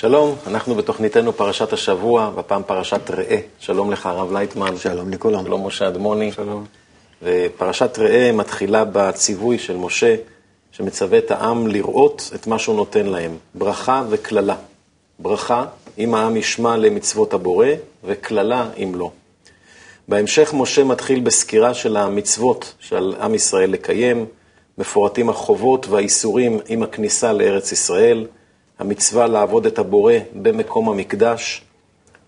שלום, אנחנו בתוכניתנו פרשת השבוע, והפעם פרשת ראה. שלום לך, הרב לייטמן. שלום לכולם. שלום משה אדמוני. שלום. ופרשת ראה מתחילה בציווי של משה, שמצווה את העם לראות את מה שהוא נותן להם, ברכה וקללה. ברכה, אם העם ישמע למצוות הבורא, וקללה, אם לא. בהמשך משה מתחיל בסקירה של המצוות שעל עם ישראל לקיים, מפורטים החובות והאיסורים עם הכניסה לארץ ישראל, המצווה לעבוד את הבורא במקום המקדש,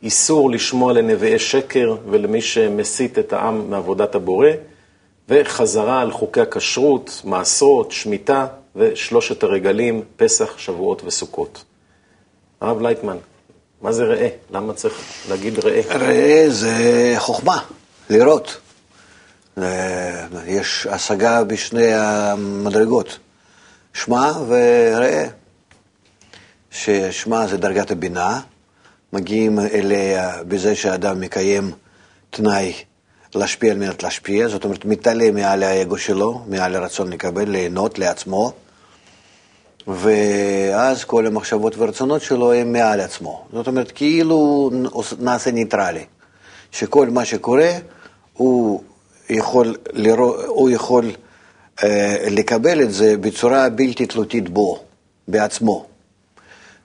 איסור לשמוע לנביאי שקר ולמי שמסית את העם מעבודת הבורא, וחזרה על חוקי הכשרות, מעשרות, שמיטה ושלושת הרגלים, פסח, שבועות וסוכות. הרב לייטמן, מה זה ראה? למה צריך להגיד ראה? ראה זה חוכמה, לראות. יש השגה בשני המדרגות, שמע וראה. ששמע זה דרגת הבינה, מגיעים אליה בזה שאדם מקיים תנאי להשפיע על מנת להשפיע, זאת אומרת מתעלה מעל האגו שלו, מעל הרצון לקבל, ליהנות לעצמו, ואז כל המחשבות והרצונות שלו הם מעל עצמו. זאת אומרת, כאילו נעשה ניטרלי, שכל מה שקורה, הוא יכול, לרוא, הוא יכול אה, לקבל את זה בצורה בלתי תלותית בו, בעצמו.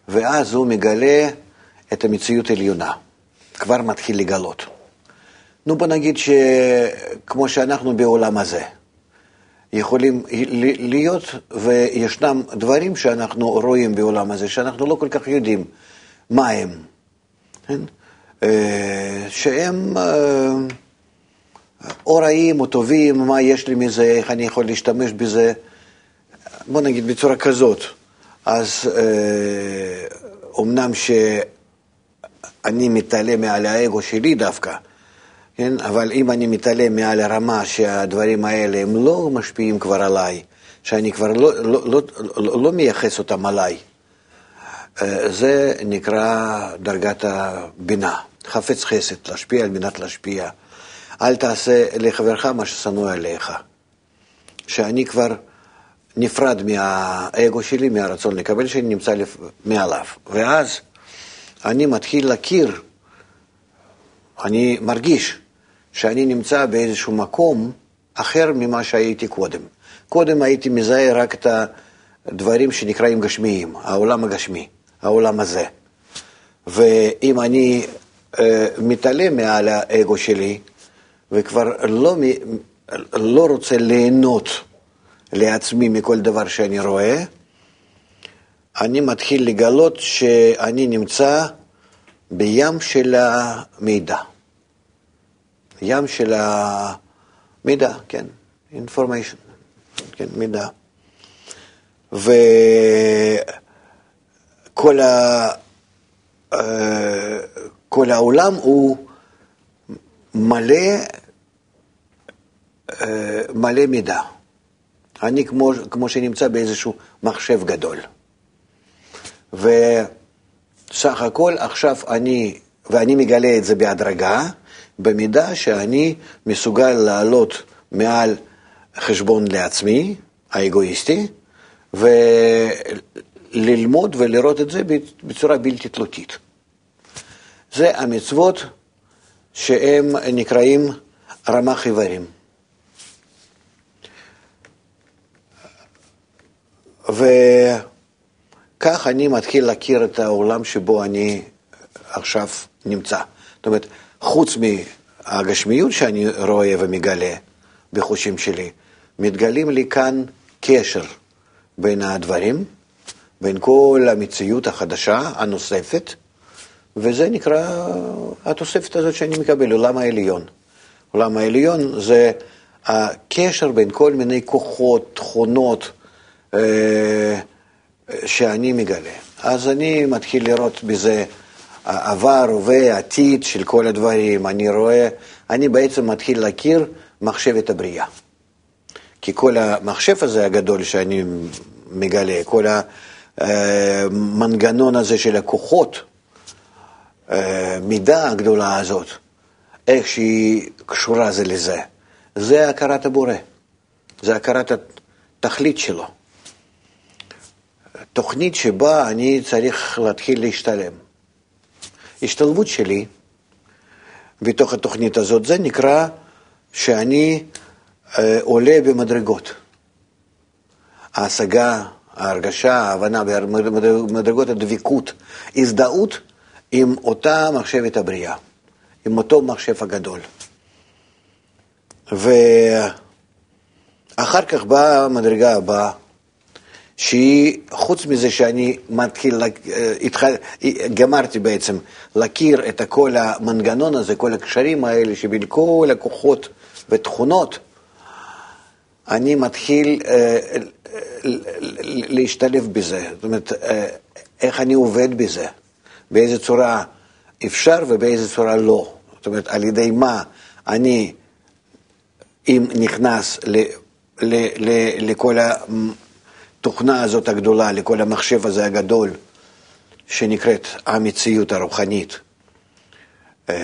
ואז הוא מגלה את המציאות העליונה, כבר מתחיל לגלות. נו, בוא נגיד שכמו שאנחנו בעולם הזה, יכולים להיות, וישנם דברים שאנחנו רואים בעולם הזה, שאנחנו לא כל כך יודעים מה הם, כן? אה, שהם אה, או רעים או טובים, מה יש לי מזה, איך אני יכול להשתמש בזה, בוא נגיד בצורה כזאת. אז אומנם אה, שאני מתעלה מעל האגו שלי דווקא, כן? אבל אם אני מתעלה מעל הרמה שהדברים האלה הם לא משפיעים כבר עליי, שאני כבר לא, לא, לא, לא, לא מייחס אותם עליי, אה, זה נקרא דרגת הבינה, חפץ חסד, להשפיע על מנת להשפיע. אל תעשה לחברך מה ששנוא עליך. שאני כבר נפרד מהאגו שלי, מהרצון לקבל שאני נמצא לפ... מעליו. ואז אני מתחיל להכיר, אני מרגיש שאני נמצא באיזשהו מקום אחר ממה שהייתי קודם. קודם הייתי מזהה רק את הדברים שנקראים גשמיים, העולם הגשמי, העולם הזה. ואם אני אה, מתעלם מעל האגו שלי וכבר לא, לא רוצה ליהנות לעצמי מכל דבר שאני רואה, אני מתחיל לגלות שאני נמצא בים של המידע. ים של המידע, כן, information, כן, מידע. וכל ה... אה, כל העולם הוא מלא, אה, מלא מידע. אני כמו, כמו שנמצא באיזשהו מחשב גדול. וסך הכל עכשיו אני, ואני מגלה את זה בהדרגה, במידה שאני מסוגל לעלות מעל חשבון לעצמי, האגואיסטי, וללמוד ולראות את זה בצורה בלתי תלותית. זה המצוות שהם נקראים רמ"ח איברים. וכך אני מתחיל להכיר את העולם שבו אני עכשיו נמצא. זאת אומרת, חוץ מהגשמיות שאני רואה ומגלה בחושים שלי, מתגלים לי כאן קשר בין הדברים, בין כל המציאות החדשה, הנוספת, וזה נקרא התוספת הזאת שאני מקבל, עולם העליון. עולם העליון זה הקשר בין כל מיני כוחות, תכונות, שאני מגלה. אז אני מתחיל לראות בזה עבר, הווה, עתיד של כל הדברים. אני רואה, אני בעצם מתחיל להכיר מחשבת הבריאה. כי כל המחשב הזה הגדול שאני מגלה, כל המנגנון הזה של הכוחות, אה, מידה הגדולה הזאת, איך שהיא קשורה זה לזה, זה הכרת הבורא, זה הכרת התכלית שלו. תוכנית שבה אני צריך להתחיל להשתלם. השתלבות שלי בתוך התוכנית הזאת, זה נקרא שאני אה, עולה במדרגות. ההשגה, ההרגשה, ההבנה במדרגות הדבקות, הזדהות עם אותה מחשבת הבריאה, עם אותו מחשב הגדול. ואחר כך באה המדרגה הבאה, שהיא, חוץ מזה שאני מתחיל, התחל, גמרתי בעצם להכיר את כל המנגנון הזה, כל הקשרים האלה שבין כל הכוחות ותכונות, אני מתחיל אה, להשתלב בזה. זאת אומרת, אה, איך אני עובד בזה, באיזה צורה אפשר ובאיזה צורה לא. זאת אומרת, על ידי מה אני, אם נכנס ל, ל, ל, לכל התוכנה הזאת הגדולה, לכל המחשב הזה הגדול, שנקראת המציאות הרוחנית, אה,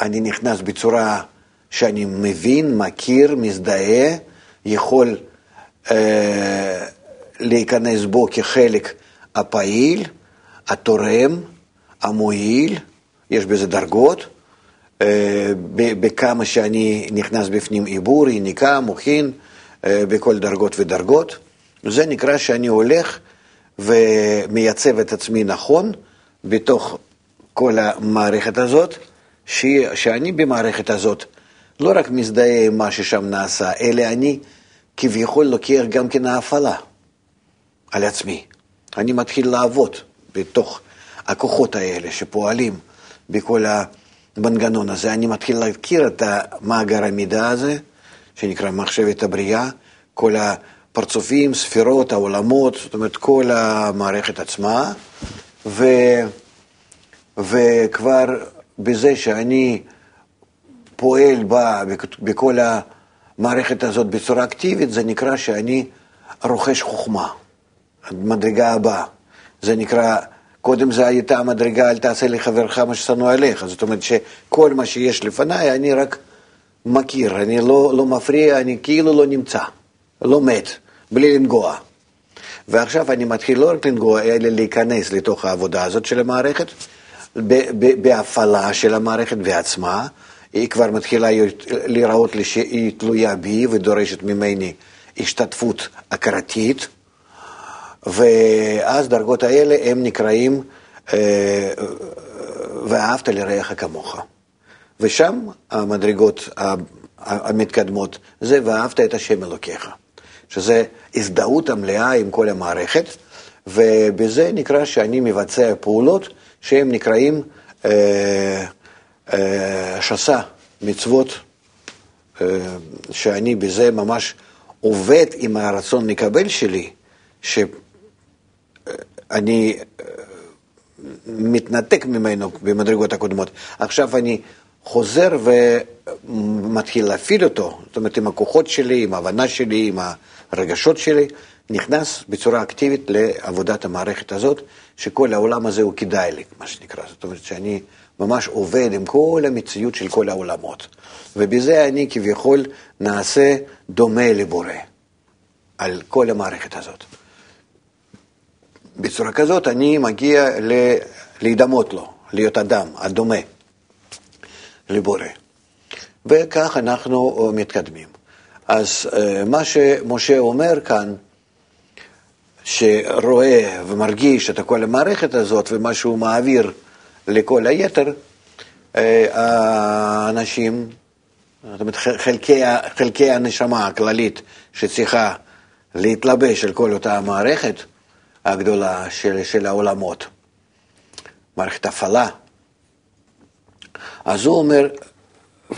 אני נכנס בצורה שאני מבין, מכיר, מזדהה, יכול אה, להיכנס בו כחלק הפעיל, התורם, המועיל, יש בזה דרגות, אה, בכמה שאני נכנס בפנים עיבור, יניקה, מוחין, בכל דרגות ודרגות. זה נקרא שאני הולך ומייצב את עצמי נכון בתוך כל המערכת הזאת, שאני במערכת הזאת לא רק מזדהה עם מה ששם נעשה, אלא אני כביכול לוקח גם כן ההפעלה על עצמי. אני מתחיל לעבוד בתוך הכוחות האלה שפועלים בכל המנגנון הזה. אני מתחיל להכיר את מאגר המידע הזה, שנקרא מחשבת הבריאה, כל הפרצופים, ספירות, העולמות, זאת אומרת כל המערכת עצמה, ו, וכבר בזה שאני פועל בה בכל המערכת הזאת בצורה אקטיבית, זה נקרא שאני רוכש חוכמה, המדרגה הבאה. זה נקרא, קודם זה הייתה המדרגה, אל תעשה לחברך מה ששנוא עליך. זאת אומרת שכל מה שיש לפניי, אני רק מכיר, אני לא, לא מפריע, אני כאילו לא נמצא, לא מת, בלי לנגוע. ועכשיו אני מתחיל לא רק לנגוע, אלא להיכנס לתוך העבודה הזאת של המערכת, בהפעלה של המערכת בעצמה, היא כבר מתחילה להיראות לי שהיא תלויה בי ודורשת ממני השתתפות הכרתית, ואז דרגות האלה הם נקראים אה, ואהבת לרעך כמוך. ושם המדרגות המתקדמות זה ואהבת את השם אלוקיך, שזה הזדהות המלאה עם כל המערכת, ובזה נקרא שאני מבצע פעולות שהם נקראים אה, אה, שסה, מצוות, אה, שאני בזה ממש עובד עם הרצון לקבל שלי, שאני אה, מתנתק ממנו במדרגות הקודמות. עכשיו אני חוזר ומתחיל להפעיל אותו, זאת אומרת עם הכוחות שלי, עם ההבנה שלי, עם הרגשות שלי, נכנס בצורה אקטיבית לעבודת המערכת הזאת, שכל העולם הזה הוא כדאי לי, מה שנקרא. זאת אומרת שאני ממש עובד עם כל המציאות של כל העולמות. ובזה אני כביכול נעשה דומה לבורא, על כל המערכת הזאת. בצורה כזאת אני מגיע להידמות לו, להיות אדם, הדומה לבורא. וכך אנחנו מתקדמים. אז אה, מה שמשה אומר כאן, שרואה ומרגיש את כל המערכת הזאת ומה שהוא מעביר לכל היתר, אה, האנשים, זאת אומרת חלקי, חלקי הנשמה הכללית שצריכה להתלבש על כל אותה המערכת הגדולה של, של העולמות, מערכת הפעלה. אז הוא אומר,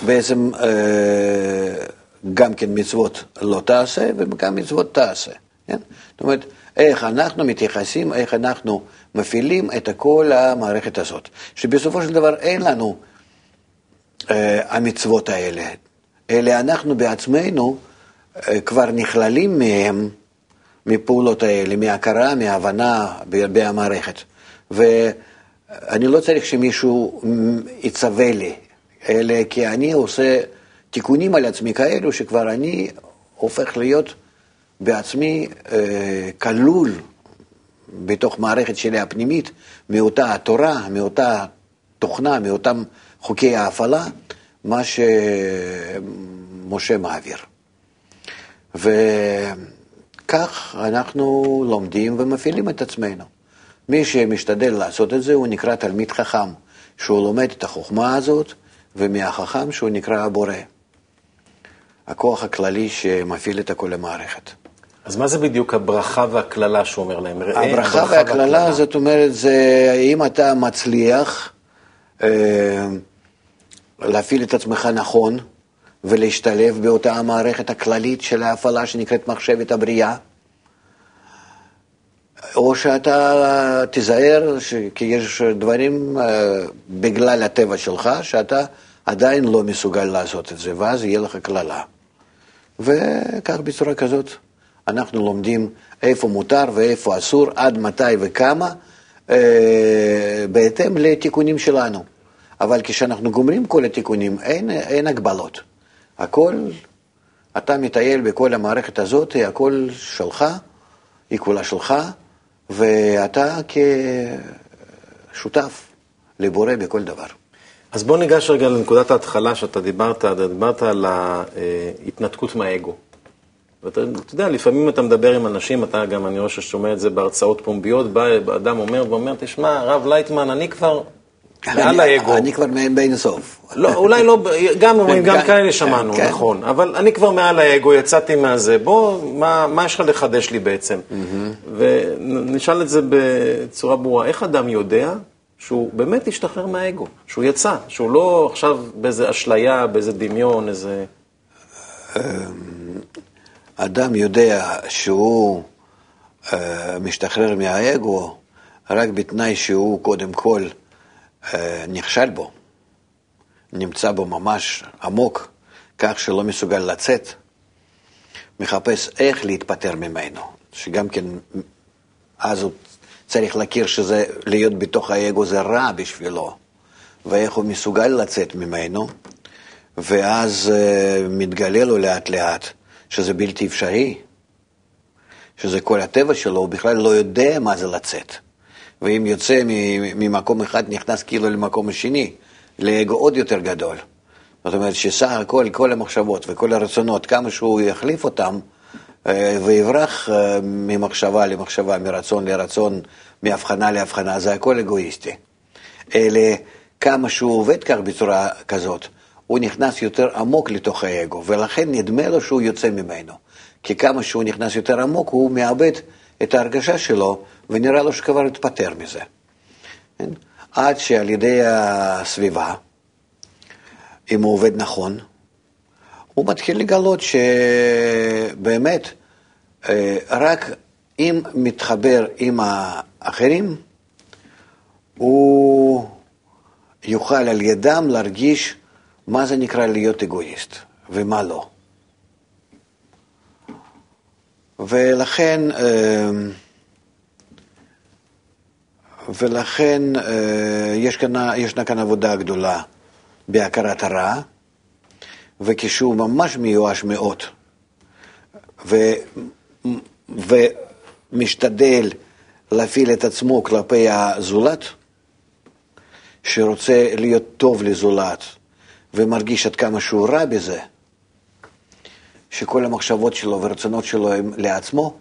בעצם אה, גם כן מצוות לא תעשה וגם מצוות תעשה. כן? זאת אומרת, איך אנחנו מתייחסים, איך אנחנו מפעילים את כל המערכת הזאת, שבסופו של דבר אין לנו אה, המצוות האלה, אלא אנחנו בעצמנו אה, כבר נכללים מהם, מפעולות האלה, מהכרה, מהבנה במערכת. ואני לא צריך שמישהו יצווה לי, אלא כי אני עושה תיקונים על עצמי כאלו שכבר אני הופך להיות בעצמי אה, כלול בתוך מערכת שלי הפנימית, מאותה התורה, מאותה תוכנה, מאותם חוקי ההפעלה, מה שמשה מעביר. וכך אנחנו לומדים ומפעילים את עצמנו. מי שמשתדל לעשות את זה, הוא נקרא תלמיד חכם, שהוא לומד את החוכמה הזאת, ומהחכם שהוא נקרא הבורא. הכוח הכללי שמפעיל את כל המערכת. אז מה זה בדיוק הברכה והקללה שהוא אומר להם? הברכה והקללה, זאת אומרת, זה אם אתה מצליח אה, להפעיל את עצמך נכון ולהשתלב באותה המערכת הכללית של ההפעלה שנקראת מחשבת הבריאה, או שאתה תיזהר, כי יש דברים אה, בגלל הטבע שלך, שאתה עדיין לא מסוגל לעשות את זה, ואז יהיה לך קללה. וכך בצורה כזאת אנחנו לומדים איפה מותר ואיפה אסור, עד מתי וכמה, אה, בהתאם לתיקונים שלנו. אבל כשאנחנו גומרים כל התיקונים, אין, אין הגבלות. הכל, אתה מטייל בכל המערכת הזאת, הכל שלך, היא כולה שלך, ואתה כשותף לבורא בכל דבר. אז בוא ניגש רגע לנקודת ההתחלה שאתה דיברת, דיברת על ההתנתקות מהאגו. ואתה יודע, לפעמים אתה מדבר עם אנשים, אתה גם, אני רואה ששומע את זה בהרצאות פומביות, בא אדם אומר ואומר, תשמע, הרב לייטמן, אני כבר מעל האגו. אני כבר בין סוף. לא, אולי לא, גם אומרים, גם כאלה שמענו, כן. נכון. אבל אני כבר מעל האגו, יצאתי מהזה, בוא, מה יש לך לחדש לי בעצם? ונשאל את זה בצורה ברורה, איך אדם יודע שהוא באמת השתחרר מהאגו, שהוא יצא, שהוא לא עכשיו באיזה אשליה, באיזה דמיון, איזה... אמ, אדם יודע שהוא uh, משתחרר מהאגו רק בתנאי שהוא קודם כל uh, נכשל בו, נמצא בו ממש עמוק, כך שלא מסוגל לצאת, מחפש איך להתפטר ממנו, שגם כן אז הוא צריך להכיר שזה, להיות בתוך האגו זה רע בשבילו, ואיך הוא מסוגל לצאת ממנו, ואז uh, מתגלה לו לאט לאט שזה בלתי אפשרי, שזה כל הטבע שלו, הוא בכלל לא יודע מה זה לצאת. ואם יוצא ממקום אחד, נכנס כאילו למקום השני, לאגו עוד יותר גדול. זאת אומרת שסך הכל, כל המחשבות וכל הרצונות, כמה שהוא יחליף אותם, ויברח אה, ממחשבה למחשבה, מרצון לרצון, מהבחנה להבחנה, זה הכל אגואיסטי. אלה, כמה שהוא עובד כך בצורה כזאת, הוא נכנס יותר עמוק לתוך האגו, ולכן נדמה לו שהוא יוצא ממנו. כי כמה שהוא נכנס יותר עמוק, הוא מאבד את ההרגשה שלו, ונראה לו שכבר התפטר מזה. כן? עד שעל ידי הסביבה, אם הוא עובד נכון, הוא מתחיל לגלות שבאמת, אה, רק אם מתחבר עם האחרים, הוא יוכל על ידם להרגיש מה זה נקרא להיות אגואיסט ומה לא. ולכן, אמ, ולכן אה, יש כאן, ישנה כאן עבודה גדולה בהכרת הרע, וכשהוא ממש מיואש מאוד, ו, ומשתדל להפעיל את עצמו כלפי הזולת, שרוצה להיות טוב לזולת, ומרגיש עד כמה שהוא רע בזה, שכל המחשבות שלו ורצונות שלו הם לעצמו,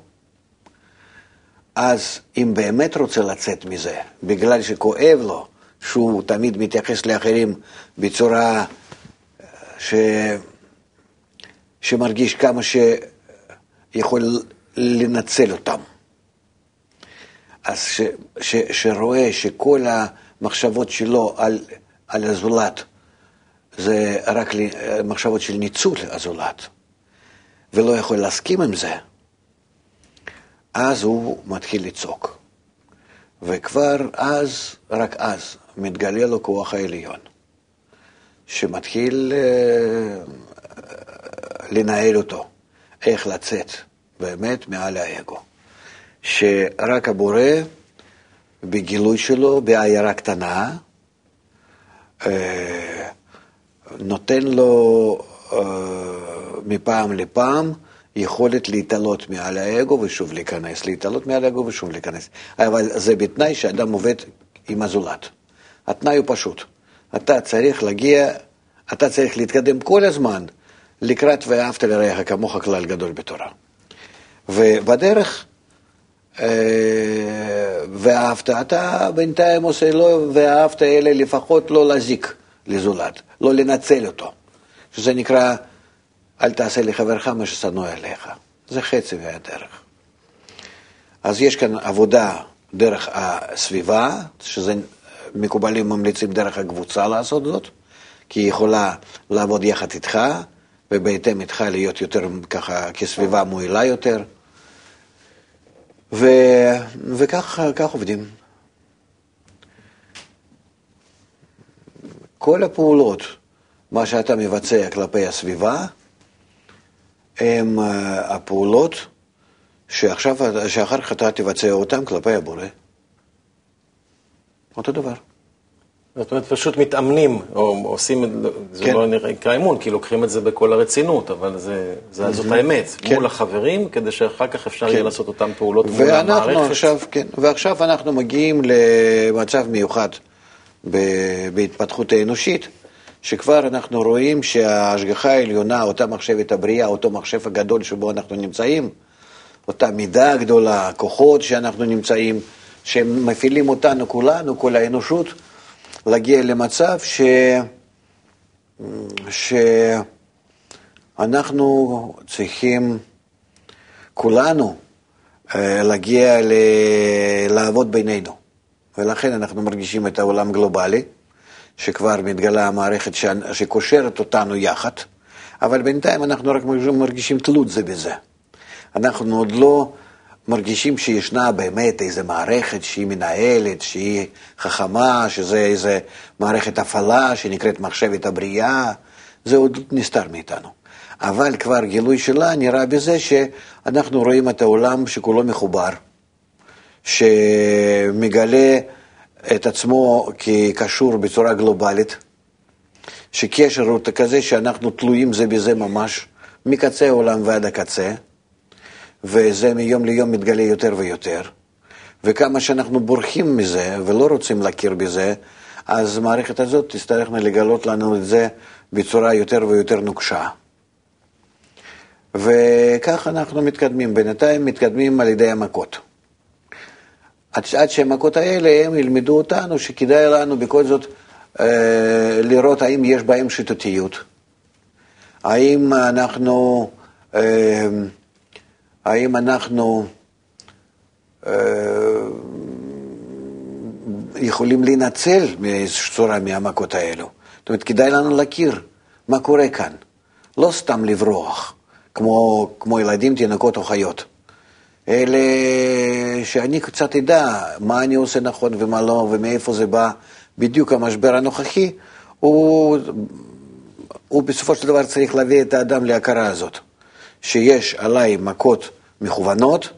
אז אם באמת רוצה לצאת מזה, בגלל שכואב לו, שהוא תמיד מתייחס לאחרים בצורה ש... שמרגיש כמה שיכול לנצל אותם. אז ש... ש... שרואה שכל המחשבות שלו על, על הזולת זה רק מחשבות של ניצול הזולת, ולא יכול להסכים עם זה, אז הוא מתחיל לצעוק. וכבר אז, רק אז, מתגלה לו כוח העליון, שמתחיל uh, לנהל אותו, איך לצאת באמת מעל האגו. שרק הבורא, בגילוי שלו, בעיירה קטנה, uh, נותן לו uh, מפעם לפעם יכולת להתעלות מעל האגו ושוב להיכנס, להתעלות מעל האגו ושוב להיכנס. אבל זה בתנאי שאדם עובד עם הזולת. התנאי הוא פשוט. אתה צריך להגיע, אתה צריך להתקדם כל הזמן לקראת ואהבת לרעך כמוך כלל גדול בתורה. ובדרך, אה, ואהבת, אתה בינתיים עושה לו ואהבת אלה לפחות לא להזיק לזולת, לא לנצל אותו, שזה נקרא אל תעשה לחברך מה ששנוא עליך. זה חצי מהדרך. אז יש כאן עבודה דרך הסביבה, שזה מקובלים ממליצים דרך הקבוצה לעשות זאת, כי היא יכולה לעבוד יחד איתך, ובהתאם איתך להיות יותר ככה כסביבה מועילה יותר. ו... וכך עובדים. כל הפעולות, מה שאתה מבצע כלפי הסביבה, הן אה, הפעולות שעכשיו, שאחר כך אתה תבצע אותן כלפי הבורא. אותו דבר. זאת אומרת, פשוט מתאמנים, או עושים, זה כן. לא נקרא אימון, כי לוקחים את זה בכל הרצינות, אבל זה, זה, זאת האמת, כן. מול החברים, כדי שאחר כך אפשר כן. יהיה לעשות אותן פעולות מול המערכת. עכשיו, כן, ועכשיו אנחנו מגיעים למצב מיוחד בהתפתחות האנושית, שכבר אנחנו רואים שההשגחה העליונה, אותה מחשבת הבריאה, אותו מחשב הגדול שבו אנחנו נמצאים, אותה מידה הגדולה, הכוחות שאנחנו נמצאים, שהם מפעילים אותנו כולנו, כל האנושות, להגיע למצב ש... שאנחנו צריכים כולנו אה, להגיע ל... לעבוד בינינו. ולכן אנחנו מרגישים את העולם גלובלי. שכבר מתגלה המערכת שקושרת אותנו יחד, אבל בינתיים אנחנו רק מרגישים תלות זה בזה. אנחנו עוד לא מרגישים שישנה באמת איזו מערכת שהיא מנהלת, שהיא חכמה, שזה איזו מערכת הפעלה שנקראת מחשבת הבריאה, זה עוד נסתר מאיתנו. אבל כבר גילוי שלה נראה בזה שאנחנו רואים את העולם שכולו מחובר, שמגלה את עצמו כקשור בצורה גלובלית, שקשר הוא כזה שאנחנו תלויים זה בזה ממש, מקצה העולם ועד הקצה, וזה מיום ליום מתגלה יותר ויותר. וכמה שאנחנו בורחים מזה ולא רוצים להכיר בזה, אז המערכת הזאת תצטרכנה לגלות לנו את זה בצורה יותר ויותר נוקשה. וכך אנחנו מתקדמים. בינתיים מתקדמים על ידי המכות. עד, עד שהמכות האלה הם ילמדו אותנו שכדאי לנו בכל זאת אה, לראות האם יש בהם שיטתיות, האם אנחנו, אה, האם אנחנו אה, יכולים להינצל מאיזושהי צורה מהמכות האלו. זאת אומרת, כדאי לנו להכיר מה קורה כאן, לא סתם לברוח, כמו, כמו ילדים, תינוקות או חיות. אלה שאני קצת אדע מה אני עושה נכון ומה לא, ומאיפה זה בא, בדיוק המשבר הנוכחי, הוא, הוא בסופו של דבר צריך להביא את האדם להכרה הזאת, שיש עליי מכות מכוונות,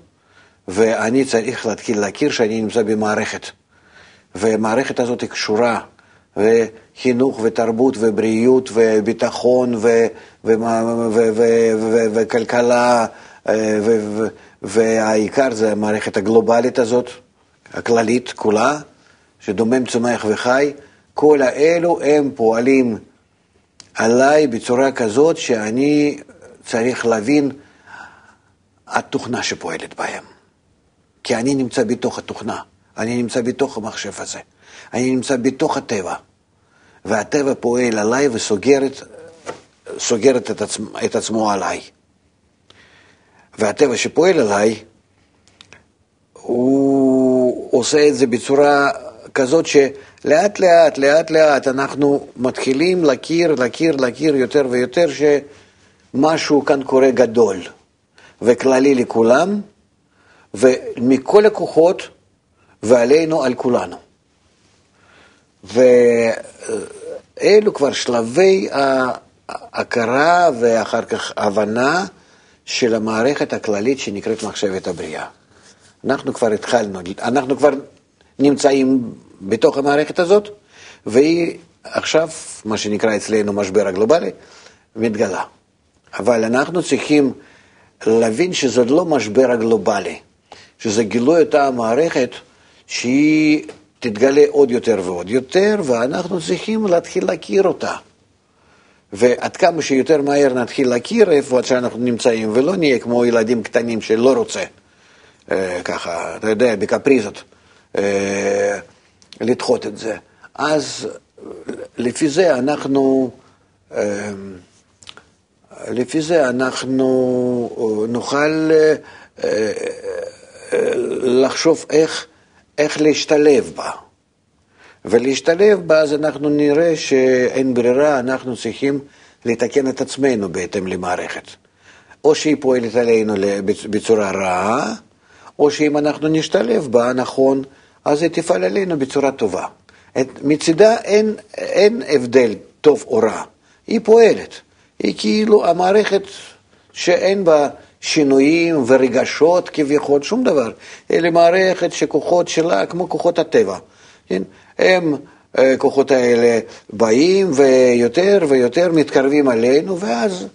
ואני צריך להתחיל להכיר שאני נמצא במערכת. והמערכת הזאת היא קשורה, וחינוך ותרבות ובריאות וביטחון וכלכלה והעיקר זה המערכת הגלובלית הזאת, הכללית כולה, שדומם, צומח וחי, כל האלו הם פועלים עליי בצורה כזאת שאני צריך להבין התוכנה שפועלת בהם. כי אני נמצא בתוך התוכנה, אני נמצא בתוך המחשב הזה, אני נמצא בתוך הטבע, והטבע פועל עליי וסוגר את, עצמו, את עצמו עליי. והטבע שפועל עליי, הוא עושה את זה בצורה כזאת שלאט לאט, לאט לאט אנחנו מתחילים להכיר, להכיר, להכיר יותר ויותר שמשהו כאן קורה גדול וכללי לכולם, ומכל הכוחות ועלינו על כולנו. ואלו כבר שלבי ההכרה ואחר כך הבנה של המערכת הכללית שנקראת מחשבת הבריאה. אנחנו כבר התחלנו, אנחנו כבר נמצאים בתוך המערכת הזאת, והיא עכשיו, מה שנקרא אצלנו משבר הגלובלי, מתגלה. אבל אנחנו צריכים להבין שזה לא משבר הגלובלי, שזה גילוי אותה המערכת שהיא תתגלה עוד יותר ועוד יותר, ואנחנו צריכים להתחיל להכיר אותה. ועד כמה שיותר מהר נתחיל להכיר איפה שאנחנו נמצאים, ולא נהיה כמו ילדים קטנים שלא רוצה, אה, ככה, אתה יודע, בקפריזות, אה, לדחות את זה. אז לפי זה אנחנו, אה, לפי זה אנחנו נוכל לחשוב איך, איך להשתלב בה. ולהשתלב בה, אז אנחנו נראה שאין ברירה, אנחנו צריכים לתקן את עצמנו בהתאם למערכת. או שהיא פועלת עלינו בצורה רעה, או שאם אנחנו נשתלב בה נכון, אז היא תפעל עלינו בצורה טובה. מצידה אין, אין הבדל טוב או רע, היא פועלת. היא כאילו המערכת שאין בה שינויים ורגשות כביכול, שום דבר. אלא מערכת שכוחות שלה כמו כוחות הטבע. כן? הם, אה, כוחות האלה באים ויותר ויותר מתקרבים עלינו, ואז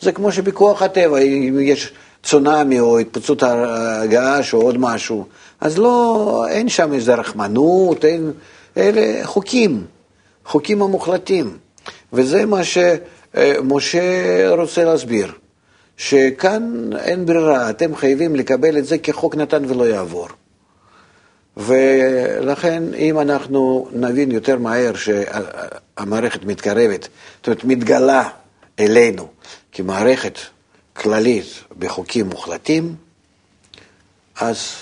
זה כמו שבכוח הטבע, אם יש צונאמי או התפוצצות הגעש או עוד משהו, אז לא, אין שם איזה רחמנות, אין, אלה חוקים, חוקים המוחלטים. וזה מה שמשה רוצה להסביר, שכאן אין ברירה, אתם חייבים לקבל את זה כחוק נתן ולא יעבור. ולכן אם אנחנו נבין יותר מהר שהמערכת מתקרבת, זאת אומרת מתגלה אלינו כמערכת כללית בחוקים מוחלטים, אז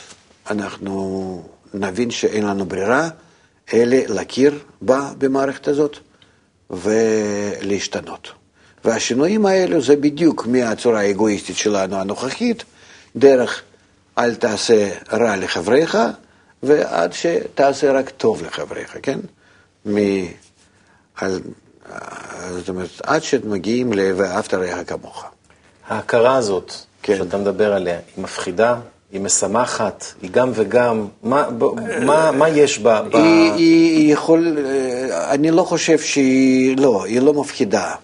אנחנו נבין שאין לנו ברירה אלא להכיר בה במערכת הזאת ולהשתנות. והשינויים האלו זה בדיוק מהצורה האגואיסטית שלנו הנוכחית, דרך אל תעשה רע לחבריך, ועד שתעשה רק טוב לחבריך, כן? מ... על... זאת אומרת, עד שמגיעים ל"ואהבת רעך כמוך". ההכרה הזאת, כן. שאתה מדבר עליה, היא מפחידה, היא משמחת, היא גם וגם, מה, ב, מה, מה יש בה? ב... היא, היא יכול, אני לא חושב שהיא, לא, היא לא מפחידה,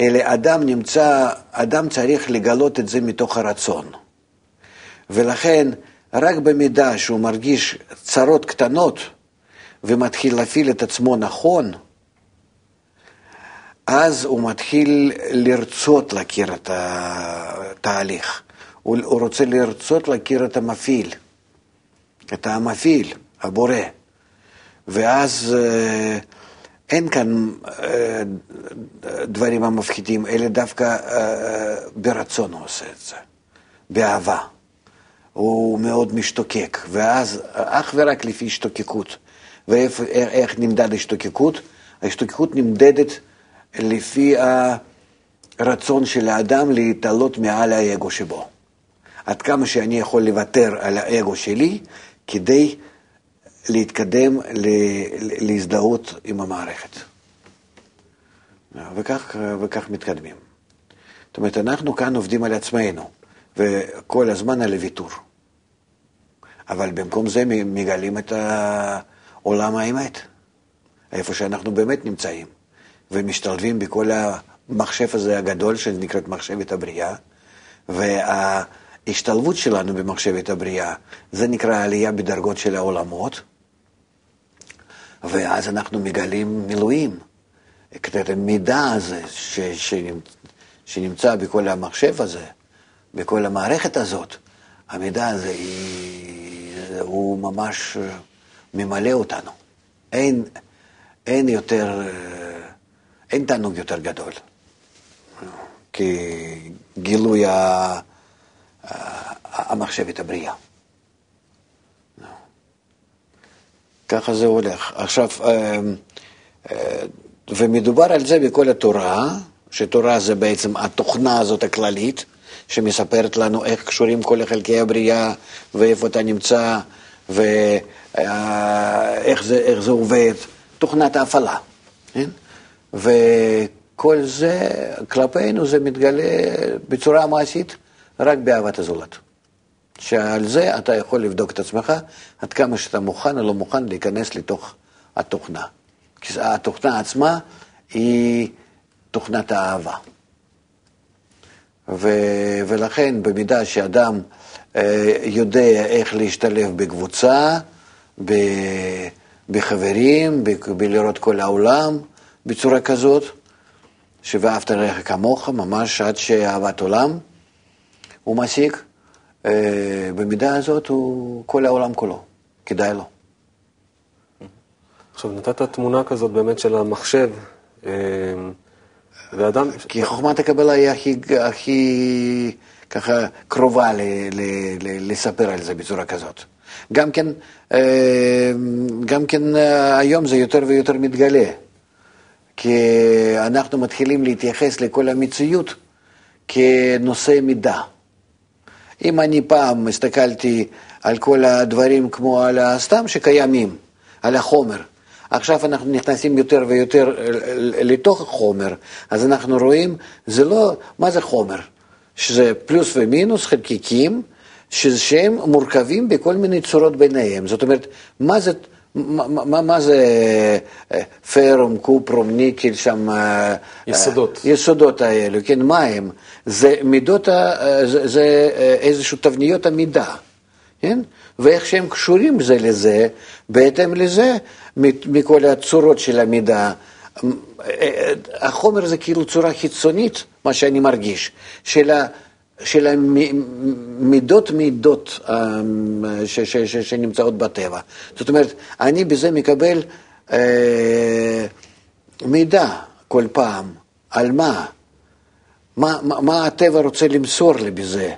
אלא אדם נמצא, אדם צריך לגלות את זה מתוך הרצון. ולכן, רק במידה שהוא מרגיש צרות קטנות ומתחיל להפעיל את עצמו נכון, אז הוא מתחיל לרצות להכיר את התהליך. הוא, רוצה לרצות להכיר את המפעיל, את המפעיל, הבורא. ואז אה, אין כאן אה, דברים המפחידים, אלא דווקא אה, ברצון הוא עושה את זה, באהבה. הוא מאוד משתוקק, ואז אך ורק לפי השתוקקות. ואיך נמדד השתוקקות? ההשתוקקות נמדדת לפי הרצון של האדם להתעלות מעל האגו שבו. עד כמה שאני יכול לוותר על האגו שלי כדי להתקדם להזדהות עם המערכת. וכך, וכך מתקדמים. זאת אומרת, אנחנו כאן עובדים על עצמנו, וכל הזמן על הוויתור. אבל במקום זה מגלים את עולם האמת, איפה שאנחנו באמת נמצאים, ומשתלבים בכל המחשב הזה הגדול שנקראת מחשבת הבריאה, וההשתלבות שלנו במחשבת הבריאה, זה נקרא עלייה בדרגות של העולמות, ואז אנחנו מגלים מילואים, את המידע הזה ש, שנמצא, בכל המחשב הזה, בכל המערכת הזאת, המידע הזה היא... הוא ממש ממלא אותנו. אין, אין יותר, אין תענוג יותר גדול כגילוי המחשבת הבריאה. ככה זה הולך. עכשיו, אה, ומדובר על זה בכל התורה, שתורה זה בעצם התוכנה הזאת הכללית, שמספרת לנו איך קשורים כל חלקי הבריאה ואיפה אתה נמצא ואיך זה, זה עובד, תוכנת ההפעלה. כן? וכל זה, כלפינו זה מתגלה בצורה מעשית רק באהבת הזולת. שעל זה אתה יכול לבדוק את עצמך עד כמה שאתה מוכן או לא מוכן להיכנס לתוך התוכנה. כי התוכנה עצמה היא תוכנת האהבה. ו, ולכן במידה שאדם אה, יודע איך להשתלב בקבוצה, ב, בחברים, ב, בלראות כל העולם בצורה כזאת, ש"ואהבת לרעך כמוך", ממש עד שאהבת עולם הוא אה, במידה הזאת הוא כל העולם כולו, כדאי לו. עכשיו, נתת תמונה כזאת באמת של המחשב, אה, ואדם... כי חוכמת הקבלה היא הכי, הכי ככה קרובה ל, ל, ל, לספר על זה בצורה כזאת. גם כן, אה, גם כן אה, היום זה יותר ויותר מתגלה, כי אנחנו מתחילים להתייחס לכל המציאות כנושא מידה. אם אני פעם הסתכלתי על כל הדברים כמו על הסתם שקיימים, על החומר, עכשיו אנחנו נכנסים יותר ויותר לתוך החומר, אז אנחנו רואים, זה לא, מה זה חומר? שזה פלוס ומינוס חלקיקים, שהם מורכבים בכל מיני צורות ביניהם. זאת אומרת, מה זה, מה, מה, מה זה אה, פרום, קופרום, ניקל, שם... אה, יסודות. יסודות האלו, כן, מה הם? זה מידות, זה, זה איזשהו תבניות המידה, כן? ואיך שהם קשורים זה לזה, בהתאם לזה, מכל הצורות של המידה. החומר זה כאילו צורה חיצונית, מה שאני מרגיש, של, ה, של המידות מידות ש, ש, ש, שנמצאות בטבע. זאת אומרת, אני בזה מקבל אה, מידע כל פעם, על מה? מה, מה, מה הטבע רוצה למסור לי בזה,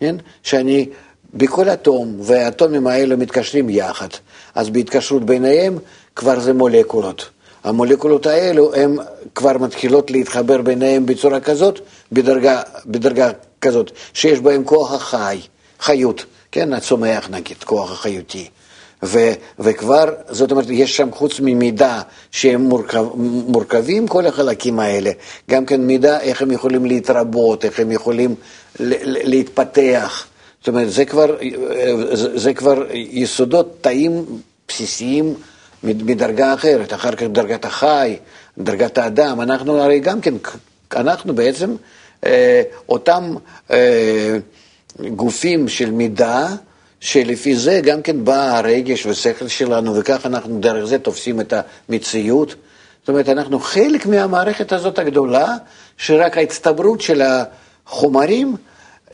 כן? שאני בכל אטום, והאטומים האלה מתקשרים יחד, אז בהתקשרות ביניהם כבר זה מולקולות. המולקולות האלו הן כבר מתחילות להתחבר ביניהם בצורה כזאת, בדרגה, בדרגה כזאת, שיש בהם כוח החי, חיות, כן, הצומח נגיד, כוח החיותי. ו, וכבר, זאת אומרת, יש שם חוץ ממידע שהם מורכב, מורכבים, כל החלקים האלה, גם כן מידע איך הם יכולים להתרבות, איך הם יכולים להתפתח. זאת אומרת, זה כבר, זה, כבר יסודות, תאים בסיסיים מדרגה אחרת, אחר כך דרגת החי, דרגת האדם, אנחנו הרי גם כן, אנחנו בעצם אותם אה, גופים של מידה, שלפי זה גם כן בא הרגש ושכל שלנו, וכך אנחנו דרך זה תופסים את המציאות. זאת אומרת, אנחנו חלק מהמערכת הזאת הגדולה, שרק ההצטברות של החומרים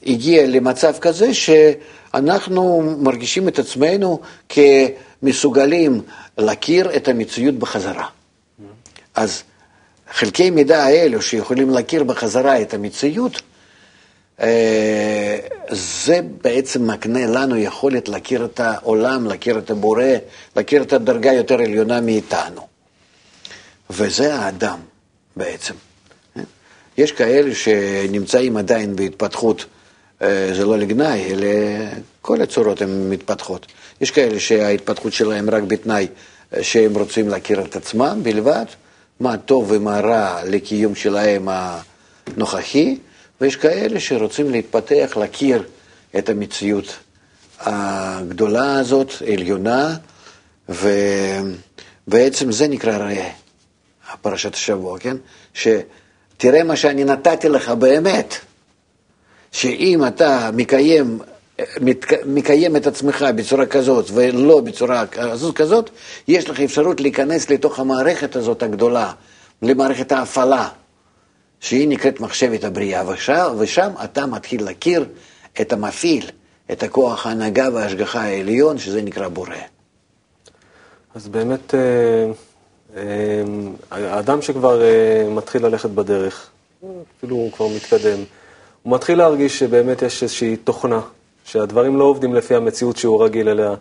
הגיעה למצב כזה שאנחנו מרגישים את עצמנו כמסוגלים להכיר את המציאות בחזרה. אז חלקי מידע האלו שיכולים להכיר בחזרה את המציאות, אה, זה בעצם מקנה לנו יכולת להכיר את העולם, להכיר את הבורא, להכיר את הדרגה יותר עליונה מאיתנו. וזה האדם בעצם. יש כאלה שנמצאים עדיין בהתפתחות, אה, זה לא לגנאי, אלא כל הצורות הן מתפתחות. יש כאלה שההתפתחות שלהם רק בתנאי שהם רוצים להכיר את עצמם בלבד, מה טוב ומה רע לקיום שלהם הנוכחי, ויש כאלה שרוצים להתפתח, להכיר את המציאות הגדולה הזאת, עליונה, ובעצם זה נקרא ראה, פרשת השבוע, כן? שתראה מה שאני נתתי לך באמת, שאם אתה מקיים מקיים את עצמך בצורה כזאת ולא בצורה כזאת, יש לך אפשרות להיכנס לתוך המערכת הזאת הגדולה, למערכת ההפעלה, שהיא נקראת מחשבת הבריאה, ושם, ושם אתה מתחיל להכיר את המפעיל, את הכוח ההנהגה וההשגחה העליון, שזה נקרא בורא. אז באמת, אה, אה, האדם שכבר אה, מתחיל ללכת בדרך, אפילו הוא כבר מתקדם, הוא מתחיל להרגיש שבאמת יש איזושהי תוכנה שהדברים לא עובדים לפי המציאות שהוא רגיל אליה.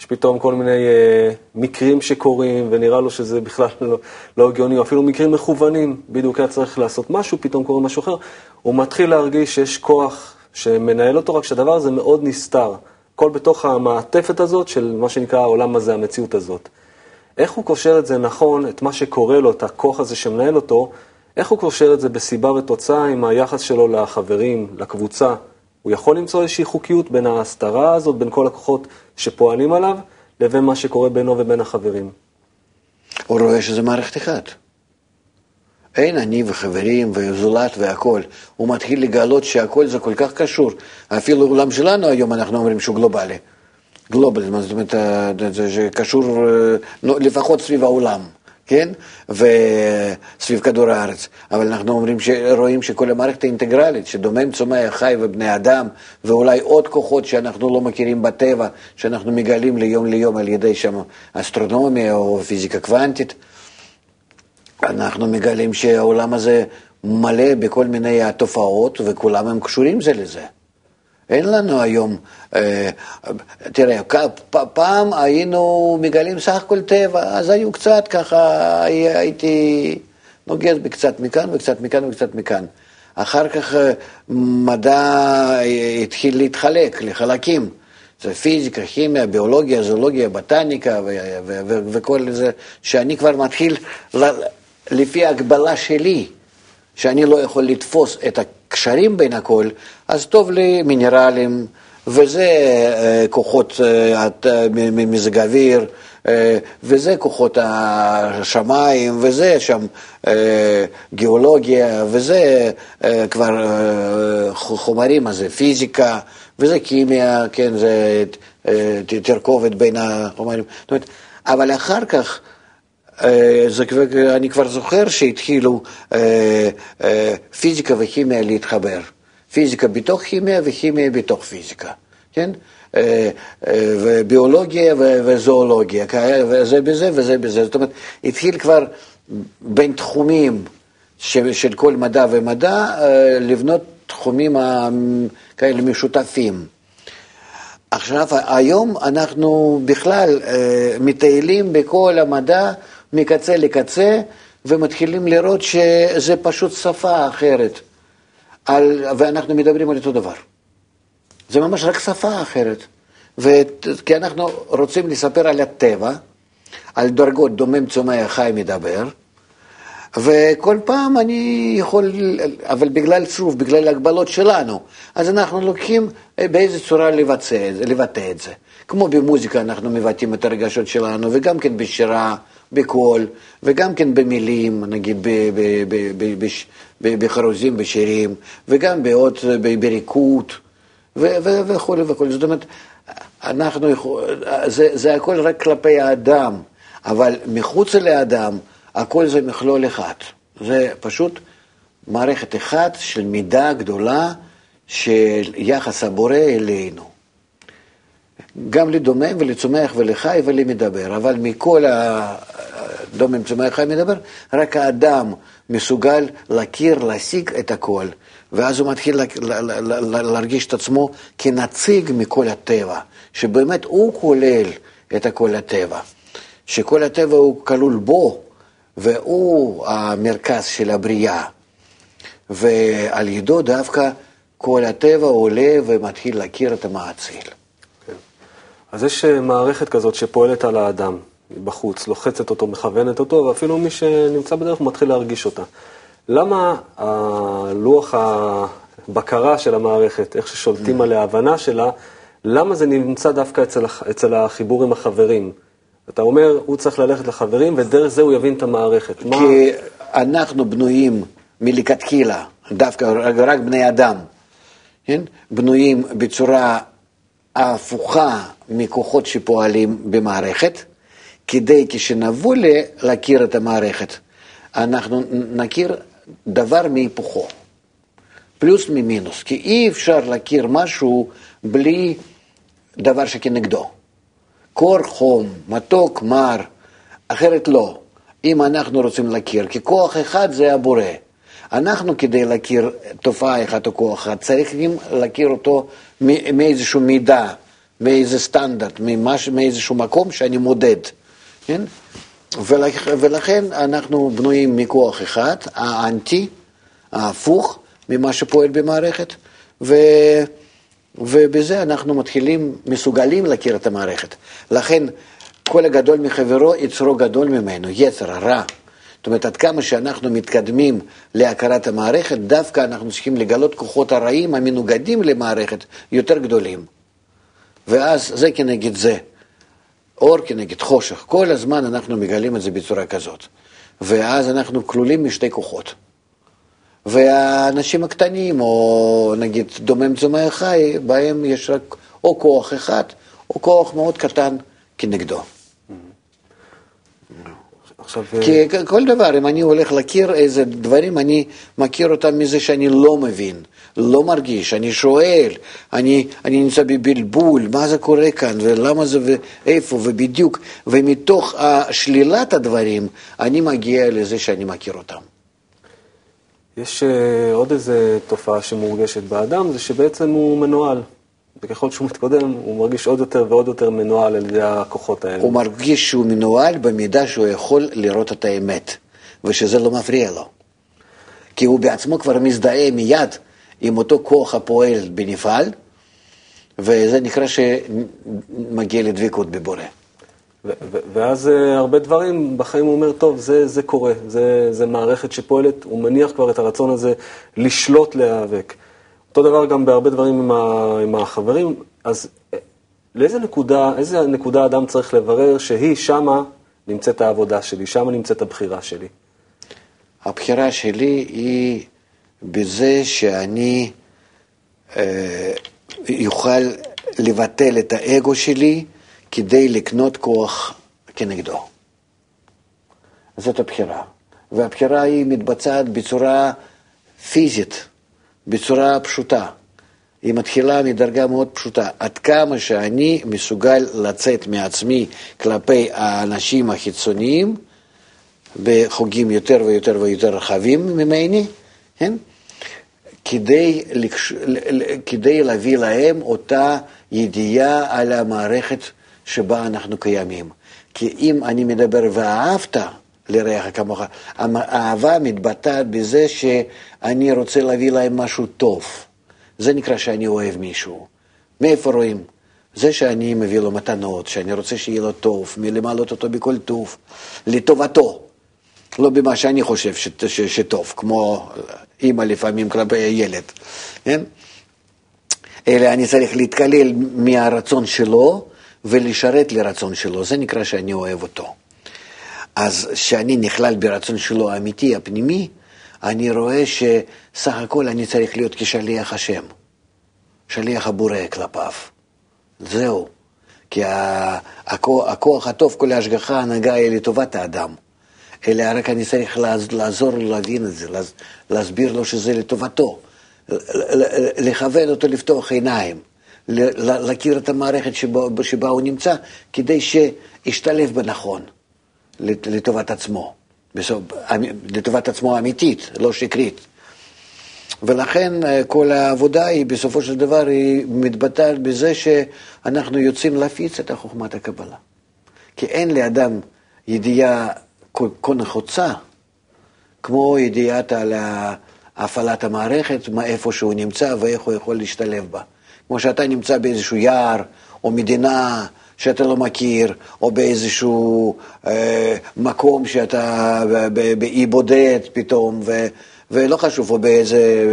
יש פתאום כל מיני אה, מקרים שקורים, ונראה לו שזה בכלל לא, לא הגיוני, או אפילו מקרים מכוונים, בדיוק היה צריך לעשות משהו, פתאום קורה משהו אחר. הוא מתחיל להרגיש שיש כוח שמנהל אותו, רק שהדבר הזה מאוד נסתר. הכל בתוך המעטפת הזאת של מה שנקרא העולם הזה, המציאות הזאת. איך הוא קושר את זה נכון, את מה שקורה לו, את הכוח הזה שמנהל אותו, איך הוא קושר את זה בסיבה ותוצאה עם היחס שלו לחברים, לקבוצה, הוא יכול למצוא איזושהי חוקיות בין ההסתרה הזאת, בין כל הכוחות שפועלים עליו, לבין מה שקורה בינו ובין החברים. הוא רואה שזה מערכת אחת. אין אני וחברים וזולת והכול. הוא מתחיל לגלות שהכל זה כל כך קשור. אפילו העולם שלנו היום אנחנו אומרים שהוא גלובלי. גלובל, זאת אומרת, אה, זה קשור אה, לפחות סביב העולם. כן? וסביב כדור הארץ. אבל אנחנו אומרים, רואים שכל המערכת האינטגרלית, שדומם, צומח, חי ובני אדם, ואולי עוד כוחות שאנחנו לא מכירים בטבע, שאנחנו מגלים ליום ליום על ידי שם אסטרונומיה או פיזיקה קוונטית, אנחנו מגלים שהעולם הזה מלא בכל מיני תופעות, וכולם הם קשורים זה לזה. אין לנו היום, אה, תראה, פעם היינו מגלים סך הכל טבע, אז היו קצת ככה, הייתי נוגס בקצת מכאן וקצת מכאן וקצת מכאן. אחר כך אה, מדע התחיל להתחלק לחלקים. זה פיזיקה, כימיה, ביולוגיה, זולוגיה, בטניקה וכל זה, שאני כבר מתחיל, לפי ההגבלה שלי, שאני לא יכול לתפוס את הקשרים בין הכל, אז טוב לי מינרלים, וזה אה, כוחות אה, מזג אוויר, אה, וזה כוחות השמיים, וזה שם גיאולוגיה, וזה כבר חומרים, אז זה פיזיקה, וזה כימיה, כן, זה תרכובת בין החומרים. זאת אומרת, אבל אחר כך, זה, אני כבר זוכר שהתחילו פיזיקה וכימיה להתחבר. פיזיקה בתוך כימיה וכימיה בתוך פיזיקה, כן? וביולוגיה וזואולוגיה, וזה בזה וזה בזה. זאת אומרת, התחיל כבר בין תחומים של כל מדע ומדע לבנות תחומים כאלה משותפים. עכשיו, היום אנחנו בכלל מטיילים בכל המדע מקצה לקצה ומתחילים לראות שזה פשוט שפה אחרת. על, ואנחנו מדברים על אותו דבר. זה ממש רק שפה אחרת. ו... כי אנחנו רוצים לספר על הטבע, על דרגות דומם צומח חי מדבר, וכל פעם אני יכול, אבל בגלל, שוב, בגלל ההגבלות שלנו, אז אנחנו לוקחים באיזה צורה לבצע, לבטא את זה. כמו במוזיקה אנחנו מבטאים את הרגשות שלנו, וגם כן בשירה, בקול, וגם כן במילים, נגיד בחרוזים, בשירים, וגם בעוד, בריקוד, וכולי וכולי. זאת אומרת, אנחנו, זה, זה הכל רק כלפי האדם, אבל מחוץ לאדם, הכל זה מכלול אחד. זה פשוט מערכת אחת של מידה גדולה של יחס הבורא אלינו. גם לדומם ולצומח ולחי ולמדבר, אבל מכל הדומם, צומח, חי, מדבר, רק האדם מסוגל להכיר, להשיג את הכל, ואז הוא מתחיל להרגיש את עצמו כנציג מכל הטבע, שבאמת הוא כולל את כל הטבע, שכל הטבע הוא כלול בו, והוא המרכז של הבריאה, ועל ידו דווקא כל הטבע עולה ומתחיל להכיר את המעציל. אז יש אה, מערכת כזאת שפועלת על האדם. בחוץ, לוחצת אותו, מכוונת אותו, ואפילו מי שנמצא בדרך מתחיל להרגיש אותה. למה הלוח הבקרה של המערכת, איך ששולטים. עליה, ההבנה שלה, למה זה נמצא דווקא אצל, אצל החיבור עם החברים? אתה אומר, הוא צריך ללכת לחברים, ודרך זה הוא יבין את המערכת. כי מה... אנחנו בנויים מלכתחילה, דווקא רק בני אדם, כן? בנויים בצורה הפוכה מכוחות שפועלים במערכת. כדי כשנבוא להכיר את המערכת, אנחנו נכיר דבר מהיפוכו, פלוס ממינוס, כי אי אפשר להכיר משהו בלי דבר שכנגדו. קור, חום, מתוק, מר, אחרת לא. אם אנחנו רוצים להכיר, כי כוח אחד זה הבורא. אנחנו כדי להכיר תופעה אחת או כוח אחד, צריכים להכיר אותו מאיזשהו מידע, מאיזה סטנדרט, מאיזשהו מקום שאני מודד. כן? ולכ, ולכן אנחנו בנויים מכוח אחד, האנטי, ההפוך ממה שפועל במערכת, ו, ובזה אנחנו מתחילים, מסוגלים להכיר את המערכת. לכן כל הגדול מחברו, יצרו גדול ממנו, יצר, הרע. זאת אומרת, עד כמה שאנחנו מתקדמים להכרת המערכת, דווקא אנחנו צריכים לגלות כוחות הרעים המנוגדים למערכת יותר גדולים. ואז זה כנגד זה. אור כנגד חושך. כל הזמן אנחנו מגלים את זה בצורה כזאת. ואז אנחנו כלולים משתי כוחות. והאנשים הקטנים, או נגיד דומם צומח חי, בהם יש רק או כוח אחד, או כוח מאוד קטן כנגדו. עכשיו... כי כל דבר, אם אני הולך להכיר איזה דברים, אני מכיר אותם מזה שאני לא מבין, לא מרגיש, אני שואל, אני, אני נמצא בבלבול, מה זה קורה כאן, ולמה זה, ואיפה, ובדיוק, ומתוך שלילת הדברים, אני מגיע לזה שאני מכיר אותם. יש uh, עוד איזה תופעה שמורגשת באדם, זה שבעצם הוא מנוהל. וככל שהוא מתקדם, הוא מרגיש עוד יותר ועוד יותר מנוהל על ידי הכוחות האלה. הוא מרגיש שהוא מנוהל במידה שהוא יכול לראות את האמת, ושזה לא מפריע לו. כי הוא בעצמו כבר מזדהה מיד עם אותו כוח הפועל בנפעל, וזה נקרא שמגיע לדבקות בבורא. ואז uh, הרבה דברים בחיים הוא אומר, טוב, זה, זה קורה, זה, זה מערכת שפועלת, הוא מניח כבר את הרצון הזה לשלוט, להיאבק. אותו דבר גם בהרבה דברים עם, ה, עם החברים, אז אה, לאיזה נקודה, איזה נקודה אדם צריך לברר שהיא שמה נמצאת העבודה שלי, שמה נמצאת הבחירה שלי? הבחירה שלי היא בזה שאני אה, יוכל לבטל את האגו שלי כדי לקנות כוח כנגדו. זאת הבחירה. והבחירה היא מתבצעת בצורה פיזית. בצורה פשוטה. היא מתחילה מדרגה מאוד פשוטה, עד כמה שאני מסוגל לצאת מעצמי כלפי האנשים החיצוניים בחוגים יותר ויותר ויותר רחבים ממני, כן? כדי, לקש... כדי להביא להם אותה ידיעה על המערכת שבה אנחנו קיימים. כי אם אני מדבר ואהבת לרעך כמוך. האהבה מתבטאת בזה שאני רוצה להביא להם משהו טוב. זה נקרא שאני אוהב מישהו. מאיפה רואים? זה שאני מביא לו מתנות, שאני רוצה שיהיה לו טוב, מלמלות אותו בכל טוב, לטובתו. לא במה שאני חושב ש, ש, שטוב, כמו אימא לפעמים כלפי הילד, כן? אלא אני צריך להתקלל מהרצון שלו ולשרת לרצון שלו, זה נקרא שאני אוהב אותו. אז כשאני נכלל ברצון שלו האמיתי, הפנימי, אני רואה שסך הכל אני צריך להיות כשליח השם, שליח הבורא כלפיו. זהו. כי הכוח, הכוח הטוב, כל ההשגחה הנהגה היא לטובת האדם. אלא רק אני צריך לעזור לו להבין את זה, להסביר לו שזה לטובתו, לכוון אותו לפתוח עיניים, להכיר את המערכת שבה, שבה הוא נמצא, כדי שישתלב בנכון. לטובת עצמו, בסוף, לטובת עצמו האמיתית, לא שקרית. ולכן אה, כל העבודה היא בסופו של דבר היא מתבטאת בזה שאנחנו יוצאים להפיץ את חוכמת הקבלה. כי אין לאדם ידיעה כה נחוצה כמו ידיעת על הפעלת המערכת, איפה שהוא נמצא ואיך הוא יכול להשתלב בה. כמו שאתה נמצא באיזשהו יער או מדינה שאתה לא מכיר, או באיזשהו אה, מקום שאתה באי בודד פתאום, ו, ולא חשוב, או באיזה,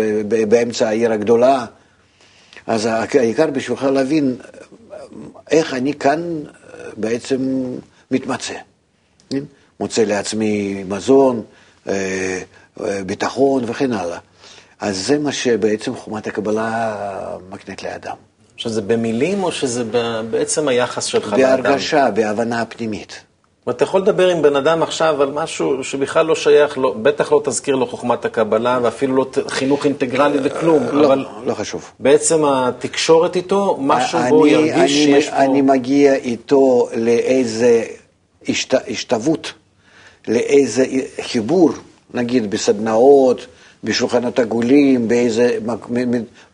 באמצע העיר הגדולה. אז העיקר בשבילך להבין איך אני כאן בעצם מתמצא. כן? מוצא לעצמי מזון, אה, אה, ביטחון וכן הלאה. אז זה מה שבעצם חומת הקבלה מקנית לאדם. עכשיו, זה במילים או שזה בעצם היחס שלך לאדם? בהרגשה, בהבנה הפנימית. אתה יכול לדבר עם בן אדם עכשיו על משהו שבכלל לא שייך, לא, בטח לא תזכיר לו חוכמת הקבלה ואפילו לא חינוך אינטגרלי וכלום, לא, אבל לא חשוב. בעצם התקשורת איתו, משהו אני, בו ירגיש אני, שיש פה... אני מגיע איתו לאיזה השת, השתוות, לאיזה חיבור, נגיד בסדנאות, בשולחנות עגולים, באיזה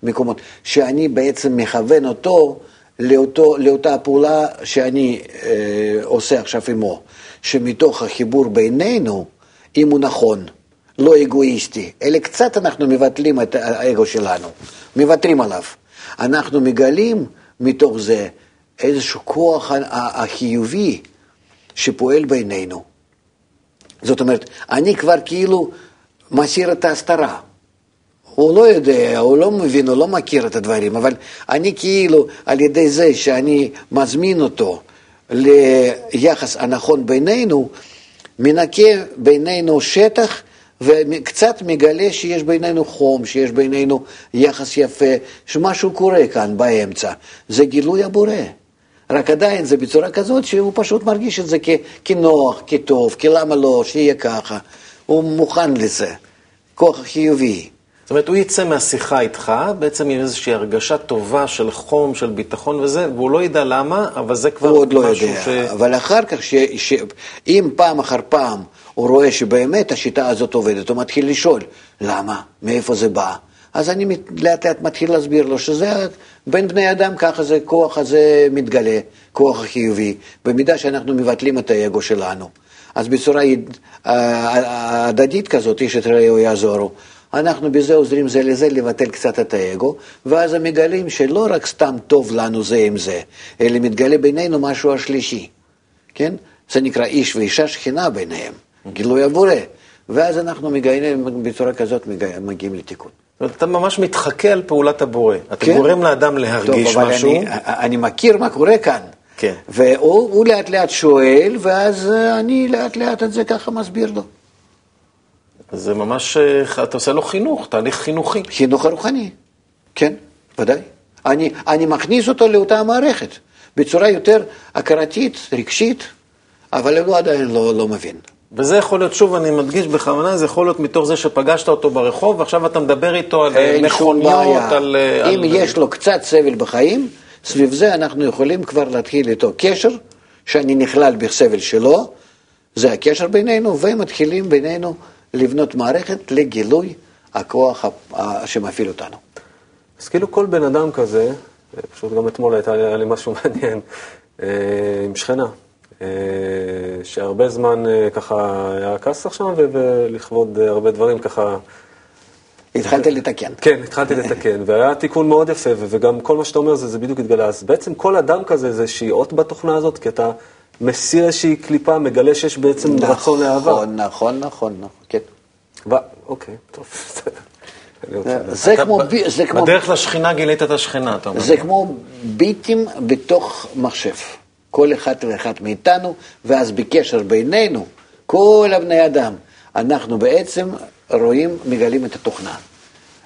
מקומות, שאני בעצם מכוון אותו לאותו, לאותה פעולה שאני אה, עושה עכשיו עמו, שמתוך החיבור בינינו, אם הוא נכון, לא אגואיסטי, אלא קצת אנחנו מבטלים את האגו שלנו, מוותרים עליו. אנחנו מגלים מתוך זה איזשהו כוח החיובי שפועל בינינו. זאת אומרת, אני כבר כאילו מסיר את ההסתרה. הוא לא יודע, הוא לא מבין, הוא לא מכיר את הדברים, אבל אני כאילו, על ידי זה שאני מזמין אותו ליחס הנכון בינינו, מנקה בינינו שטח וקצת מגלה שיש בינינו חום, שיש בינינו יחס יפה, שמשהו קורה כאן באמצע. זה גילוי הבורא. רק עדיין זה בצורה כזאת שהוא פשוט מרגיש את זה כ- כנוח, כטוב, כלמה לא, שיהיה ככה. הוא מוכן לזה. כוח חיובי. זאת אומרת, הוא יצא מהשיחה איתך, בעצם עם איזושהי הרגשה טובה של חום, של ביטחון וזה, והוא לא ידע למה, אבל זה כבר הוא עוד לא משהו יודע, ש... אבל אחר כך, ש... ש... אם פעם אחר פעם הוא רואה שבאמת השיטה הזאת עובדת, הוא מתחיל לשאול, למה? מאיפה זה בא? אז אני לאט לאט מתחיל להסביר לו שזה בין בני אדם ככה זה, כוח הזה מתגלה, כוח החיובי, במידה שאנחנו מבטלים את האגו שלנו. אז בצורה יד- אה, הדדית כזאת, איש את רעהו יעזורו. אנחנו בזה עוזרים זה לזה לבטל קצת את האגו, ואז הם מגלים שלא רק סתם טוב לנו זה עם זה, אלא מתגלה בינינו משהו השלישי, כן? זה נקרא איש ואישה שכינה ביניהם, גילוי הבורא. ואז אנחנו מגעים, בצורה כזאת מגיע- מגיעים לתיקון. אתה ממש מתחכה על פעולת הבורא. אתה כן. גורם לאדם להרגיש טוב, משהו. אני, אני מכיר מה קורה כאן. כן. והוא הוא לאט לאט שואל, ואז אה, אני לאט לאט את זה ככה מסביר לו. זה ממש, אה, אתה עושה לו חינוך, תהליך חינוכי. חינוך הרוחני, כן, ודאי. אני, אני מכניס אותו לאותה מערכת, בצורה יותר הכרתית, רגשית, אבל הוא עדיין לא, לא מבין. וזה יכול להיות, שוב, אני מדגיש בכוונה, זה יכול להיות מתוך זה שפגשת אותו ברחוב, ועכשיו אתה מדבר איתו על אה, מכוניות. על... אם על... יש לו קצת סבל בחיים, סביב זה אנחנו יכולים כבר להתחיל איתו קשר, שאני נכלל בסבל שלו, זה הקשר בינינו, ומתחילים בינינו לבנות מערכת לגילוי הכוח שמפעיל אותנו. אז כאילו כל בן אדם כזה, פשוט גם אתמול היה לי משהו מעניין, אה, עם שכנה, אה, שהרבה זמן אה, ככה היה כסח שם, ולכבוד אה, הרבה דברים ככה, התחלתי לתקן. כן, התחלתי לתקן, והיה תיקון מאוד יפה, ו- וגם כל מה שאתה אומר זה, זה בדיוק התגלה. אז בעצם כל אדם כזה זה איזושהי אות בתוכנה הזאת, כי אתה מסיר איזושהי קליפה, מגלה שיש בעצם רצון לאהבה. נכון, נכון, נכון, נכון, כן. ו- אוקיי, טוב. זה כמו, זה כמו, בדרך לשכינה גילית את השכינה, אתה אומר. זה כמו ביטים בתוך מחשב. כל אחד ואחד מאיתנו, ואז בקשר בינינו, כל הבני אדם, אנחנו בעצם רואים, מגלים את התוכנה.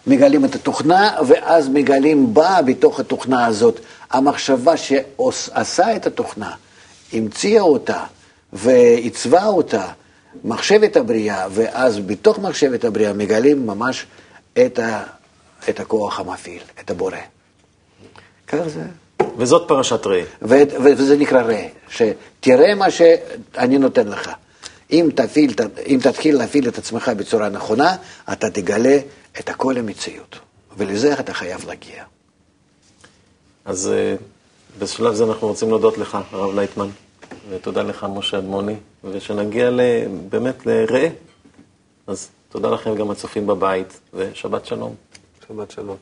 מגלים את התוכנה, ואז מגלים בה, בתוך התוכנה הזאת, המחשבה שעשה את התוכנה, המציאה אותה ועיצבה אותה, מחשבת הבריאה, ואז בתוך מחשבת הבריאה מגלים ממש את, ה, את הכוח המפעיל, את הבורא. כך זה. וזאת פרשת ראה. ו- ו- וזה נקרא ראה, שתראה מה שאני נותן לך. אם, תפעיל, ת- אם תתחיל להפעיל את עצמך בצורה נכונה, אתה תגלה את הכל המציאות. ולזה אתה חייב להגיע. אז אה, בשלב זה אנחנו רוצים להודות לך, הרב לייטמן, ותודה לך, משה אדמוני, ושנגיע ל- באמת לראה. אז תודה לכם גם הצופים בבית, ושבת שלום. שבת שלום.